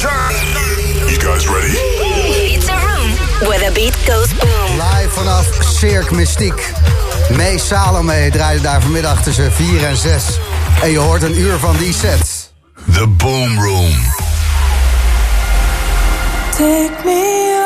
You guys ready? It's a room where the beat goes boom. Live vanaf Cirque Mystiek. May Salome draaide daar vanmiddag tussen 4 en 6. En je hoort een uur van die set. The Boom Room. Take me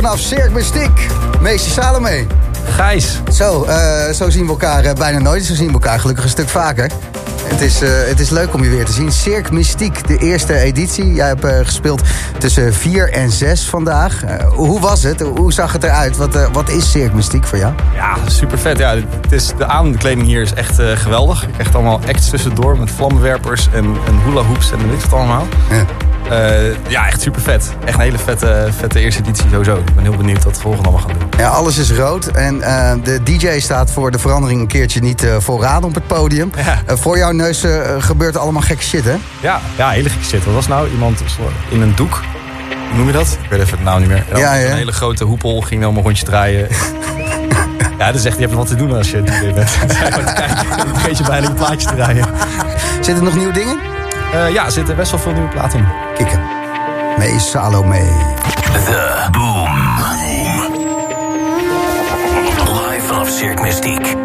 vanaf Cirque Mystiek. Meester Salome. Gijs. Zo, uh, zo zien we elkaar uh, bijna nooit. Zo zien we elkaar gelukkig een stuk vaker. Het is, uh, het is leuk om je weer te zien. Cirque Mystiek, de eerste editie. Jij hebt gespeeld tussen 4 en 6 vandaag. hoe was het? Hoe zag het eruit? Wat, wat is Cirque Mystiek voor jou? Ja, super vet. Ja, het is, de aankleding hier is echt geweldig. Je krijgt allemaal acts tussendoor met vlammenwerpers en, en hula hoops en weet wat allemaal. Ja. Uh, ja, echt super vet. Echt een hele vette, vette eerste editie sowieso. Ik ben heel benieuwd wat het volgende allemaal gaat doen. Ja, alles is rood. En uh, de DJ staat voor de verandering een keertje niet uh, vooraan op het podium. Ja. voor jouw neus gebeurt allemaal gekke shit, hè? Ja, ja, hele gekke shit. Wat was nou? Iemand in een doek. Hoe noem je dat? Ik weet even het nou niet meer. Ja, ja. Een hele grote hoepel ging een rondje draaien. ja, dat is echt, je hebt wat te doen als je DJ bent. Dan vergeet je bijna een plaatje te draaien. Zitten er nog nieuwe dingen? Uh, ja, er zitten best wel veel nieuwe platen in. Kikken. Mee Salome. The Boom. Live vanaf Cirque Mystique.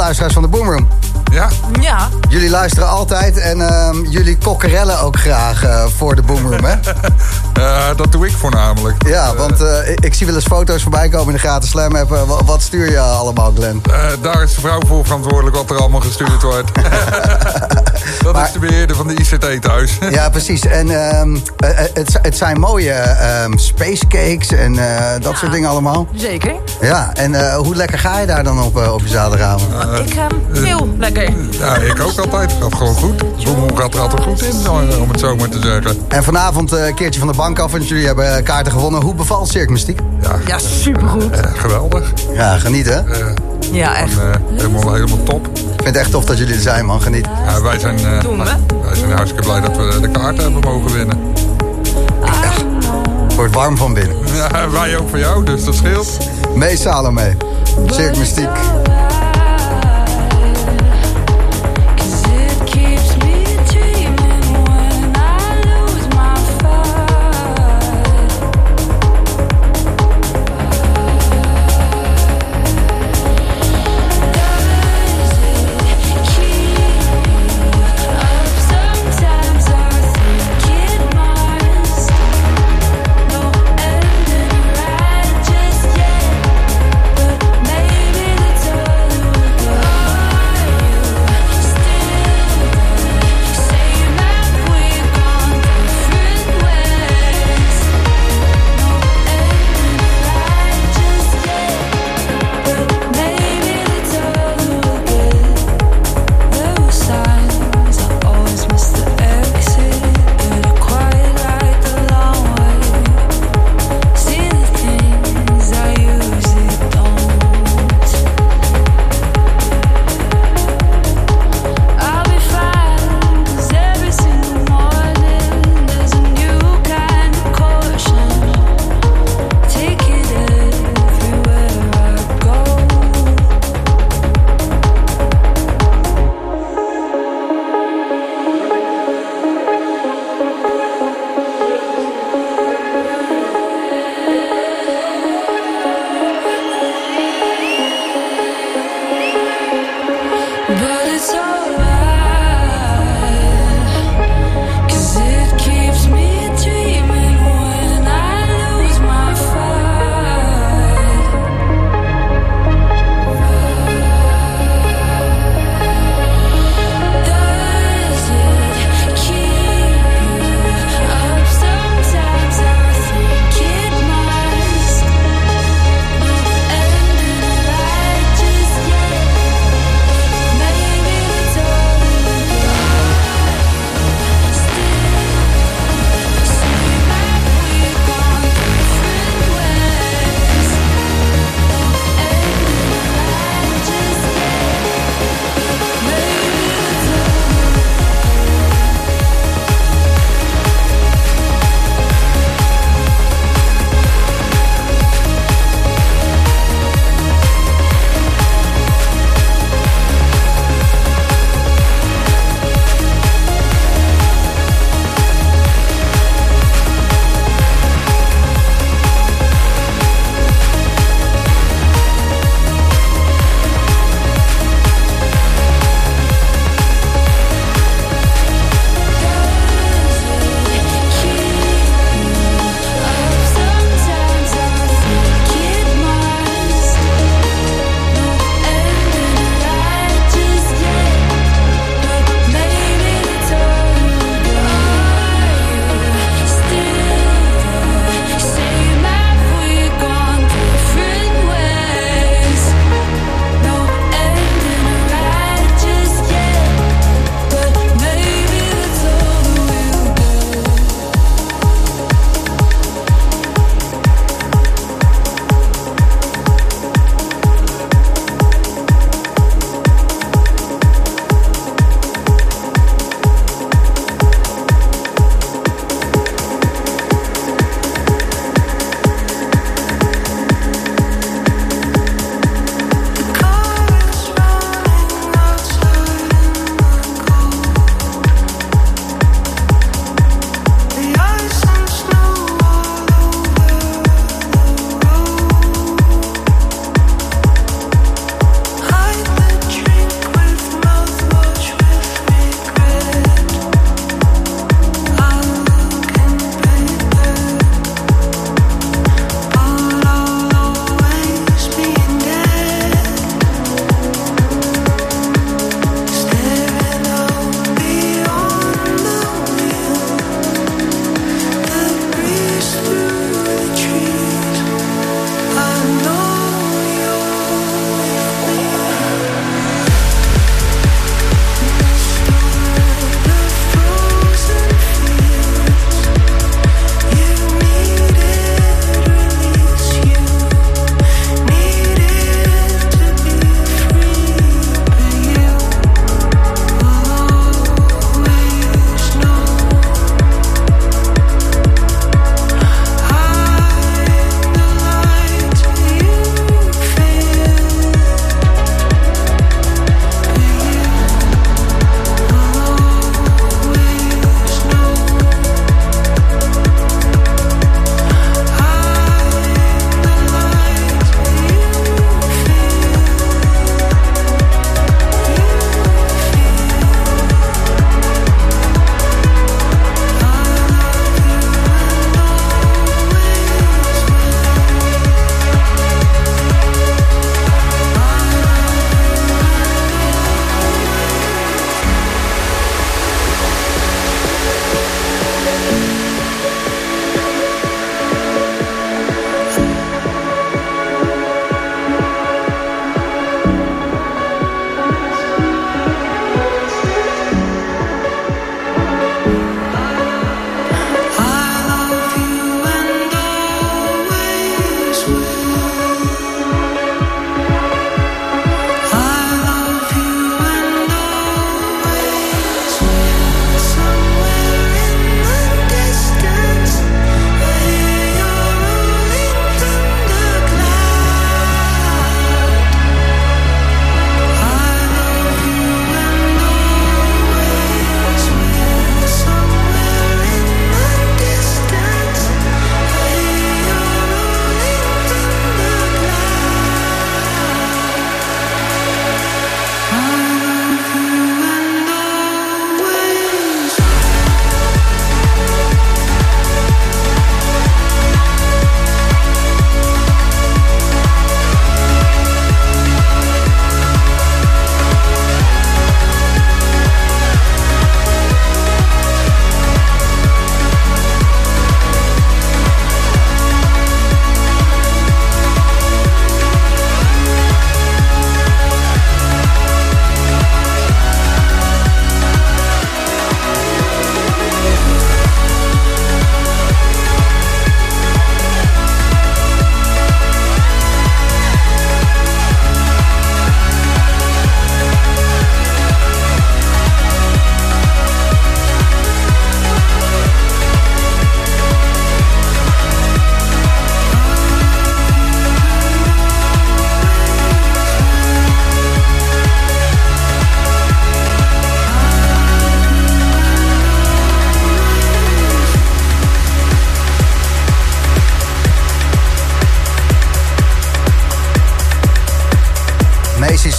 Luisteraars van de Boomroom. Ja, Ja, Jullie luisteren altijd en ehm, jullie kokkerellen ook graag eh, voor de Boomroom, hè? eh, dat doe ik voornamelijk. Ja, want eh, ik, ik zie wel eens foto's voorbij komen in de gratis Slam app. Wat stuur je allemaal, Glenn? Eh, daar is de vrouw voor verantwoordelijk wat er allemaal gestuurd wordt. dat Maar- is de beheerder van de ICT thuis. Ja, precies. En ehm, eh, eh, het, het zijn mooie ehm space cakes en eh, dat soort dingen allemaal. zeker. Ja, en eh, hoe lekker ga je daar dan op, op je zaterdagavond? ik ga veel lekker. Ja, ik ook altijd. Gaat gewoon goed. Boemel gaat er altijd goed in, eh, om het zo maar te zeggen. En vanavond eh, een keertje van de bank af, want jullie hebben eh, kaarten gewonnen. Hoe bevalt Cirque Mystiek? Ja, Ja, supergoed. eh, geweldig. Ja, geniet hè. Ik Eh, Ja, echt. eh, helemaal, helemaal top. vind het echt tof dat jullie er zijn, man. Geniet. Ja, wij, zijn, eh, Doen we. wij zijn hartstikke blij dat we de kaarten hebben mogen winnen. Wordt warm van binnen. Ja, wij ook voor jou, dus dat scheelt. Mee Salome. Cirque Mystiek.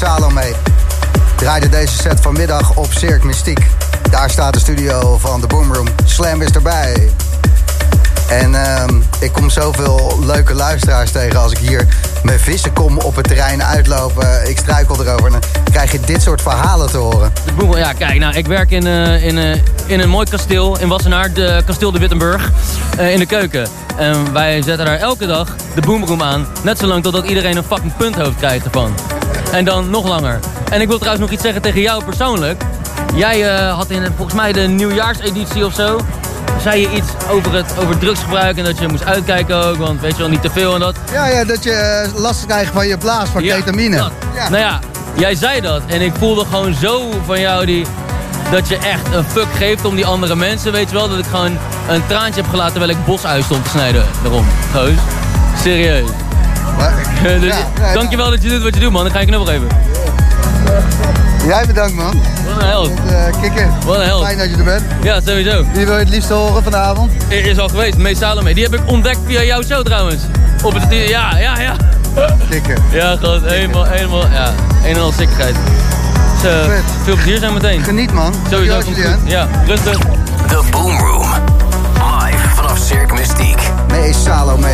Salome. Draaide deze set vanmiddag op Cirque Mystiek. Daar staat de studio van de Boomroom. Slam is erbij. En ehm, ik kom zoveel leuke luisteraars tegen als ik hier met vissen kom op het terrein uitlopen. Ik struikel erover en dan krijg je dit soort verhalen te horen. De Boemel, ja, kijk, nou, ik werk in, eh, in, eh, in een mooi kasteel in Wassenaar, de kasteel de Wittenburg, eh, in de keuken. En wij zetten daar elke dag de boomroom aan, net zolang totdat iedereen een fucking punthoofd krijgt ervan. En dan nog langer. En ik wil trouwens nog iets zeggen tegen jou persoonlijk. Jij eh, had in volgens mij de nieuwjaarseditie of zo, zei je iets over het over drugsgebruik en dat je moest uitkijken ook, want weet je wel, niet te veel en dat. Ja, ja dat je eh, last krijgt van je blaas van Ja, ketamine. dat. Ja. Nou ja, jij zei dat. En ik voelde gewoon zo van jou die, dat je echt een fuck geeft om die andere mensen. Weet je wel, dat ik gewoon een traantje heb gelaten terwijl ik bosuis stond te snijden. Daarom, goos. Serieus. Maar- dus, Ja, nee, dankjewel dat je doet wat je doet man, dan ga ik je knuffel geven. Jij bedankt man. Wat een held. Uh, kikker. Wat een held. Fijn dat je er bent. Ja, sowieso. Wie wil je het liefst horen vanavond? Er is al geweest, Mees Salome. Die heb ik ontdekt via jouw show trouwens. Op het ja, ja, ja. Kikker. Ja, gewoon helemaal, helemaal, ja. Een en al sikkigheid. Dus, eh, veel plezier zijn meteen. Geniet man. Sowieso, komt goed. Ja, rustig. The Boom Room. Live vanaf Cirque Mystiek. Nee, Salome.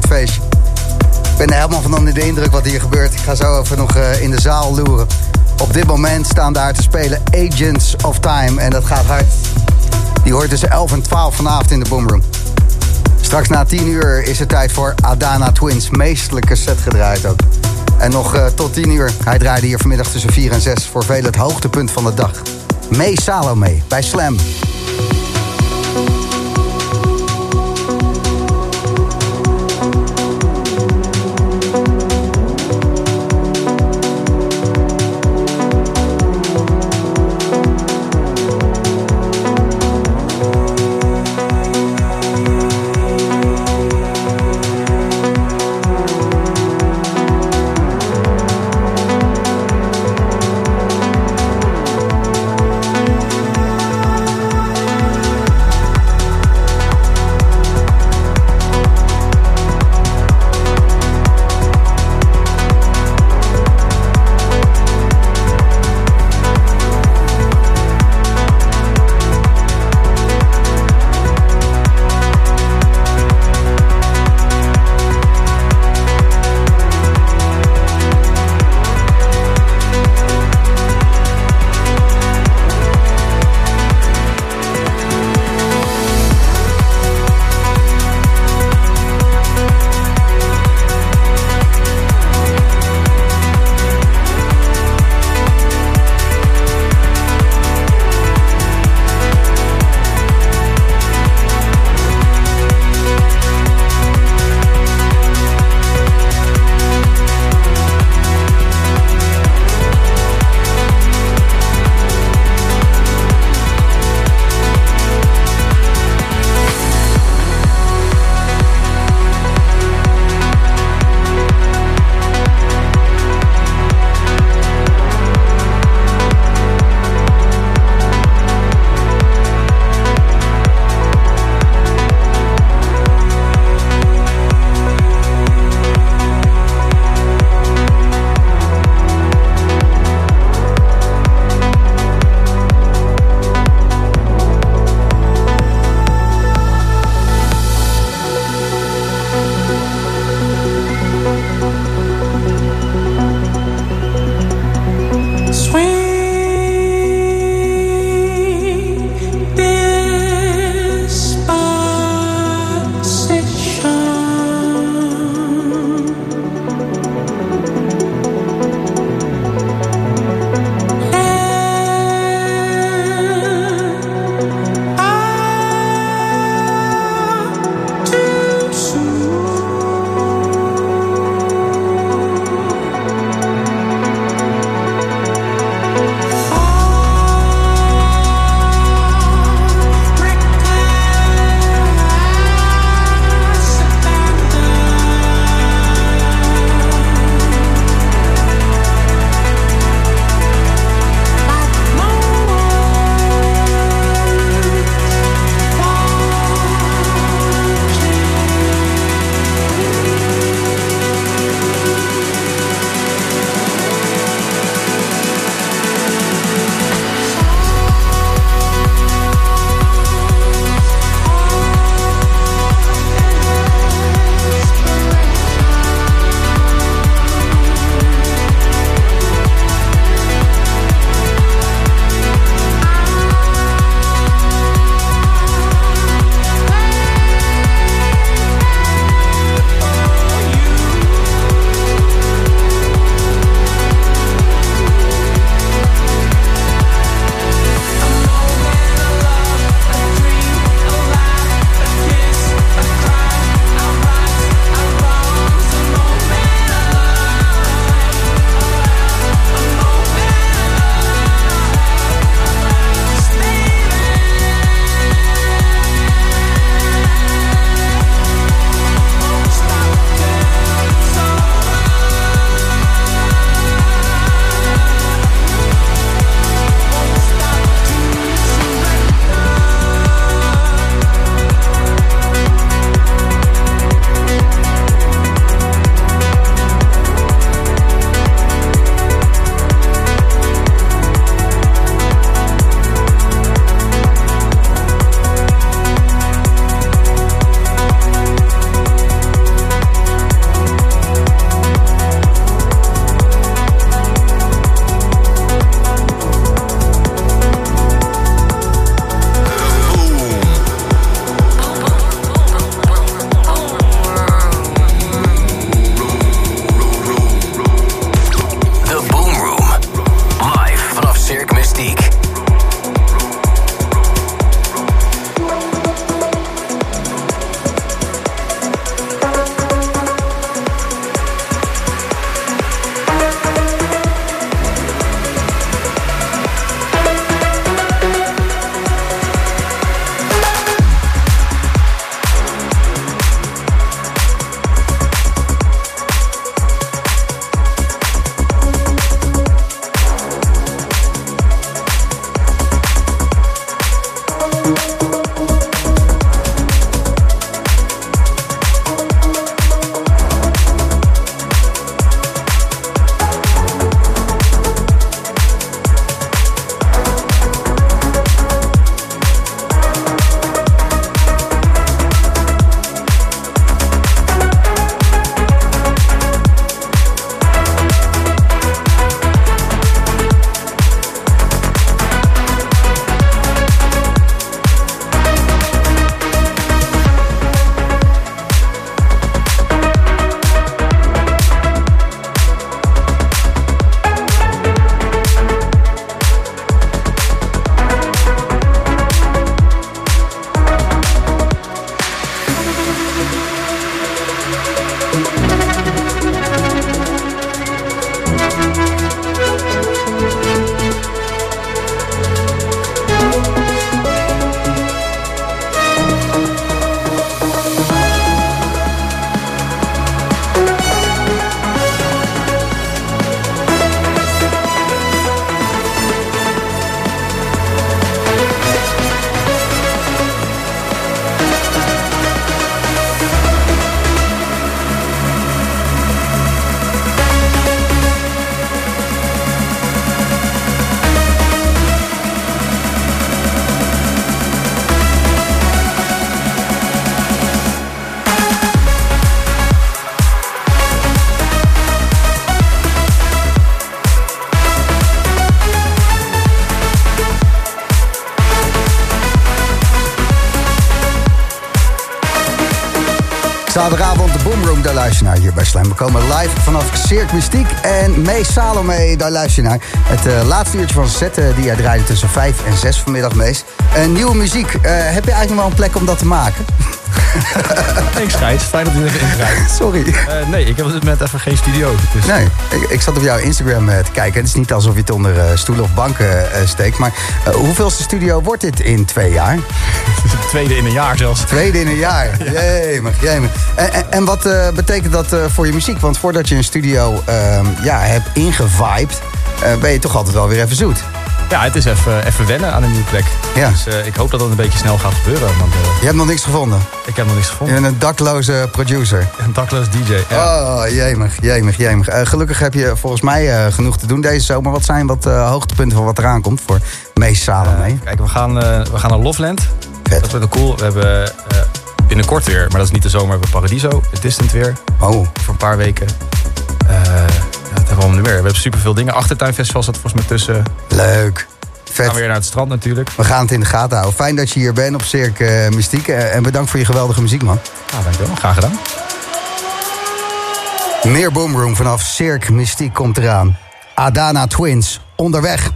Dit feestje. Ik ben er helemaal van onder de indruk wat hier gebeurt. Ik ga zo even nog eh, in de zaal loeren. Op dit moment staan daar te spelen Agents of Time. En dat gaat hard. Die hoort tussen 11 en 12 vanavond in de Boomroom. Straks na 10 uur is het tijd voor Adana Twins. Meestelijke set gedraaid ook. En nog eh, tot 10 uur. Hij draaide hier vanmiddag tussen 4 en 6. Voor velen het hoogtepunt van de dag. Mee Salome bij Slam. Daar luister je naar hier bij Slam. We komen live vanaf Cirque Mystiek. En Mees Salome, daar luister je naar. Het eh, laatste uurtje van set eh, die jij draaide tussen 5 en 6 vanmiddag, Mees. En nieuwe muziek, eh, heb je eigenlijk nog wel een plek om dat te maken? Thanks, Gijs. Fijn dat u even ingrijpt. Sorry. Eh, nee, ik heb op dit moment even geen studio. Dus Nee, ik, ik zat op jouw Instagram eh, te kijken. Het is niet alsof je het onder eh, stoelen of banken steekt. Maar hoeveelste studio wordt dit in twee jaar? het tweede in een jaar zelfs. Tweede in een jaar. Jemig, jemig. En, en, en wat betekent dat voor je muziek? Want voordat je een studio ehm, ja, hebt ingevibed... ben je toch altijd wel weer even zoet. Ja, het is even, even wennen aan een nieuwe plek. Ja. Dus eh, ik hoop dat dat een beetje snel gaat gebeuren. Want eh, Je hebt nog niks gevonden. ik heb nog niks Je gevonden. bent een dakloze producer. Een dakloos DJ. Ja. Oh, jemig, jemig, jemig. Eh, gelukkig heb je volgens mij genoeg te doen deze zomer. Wat zijn wat hoogtepunten van wat eraan komt voor Mees Salome? Kijk, we gaan, we gaan naar Loveland. Vet. Dat wordt wel cool. We hebben binnenkort weer, maar dat is niet de zomer, hebben we Paradiso. Het Distant weer. Oh, Voor een paar weken. We allemaal nu weer? We hebben superveel dingen. Achtertuinfestival zat volgens mij tussen. leuk. We gaan Vet. weer naar het strand natuurlijk. We gaan het in de gaten houden. Fijn dat je hier bent op Cirque eh, Mystiek. Eh, en bedankt voor je geweldige muziek, man. Ja, dankjewel. Graag gedaan. Meer Boomroom vanaf Cirque Mystiek komt eraan. Adana Twins, onderweg.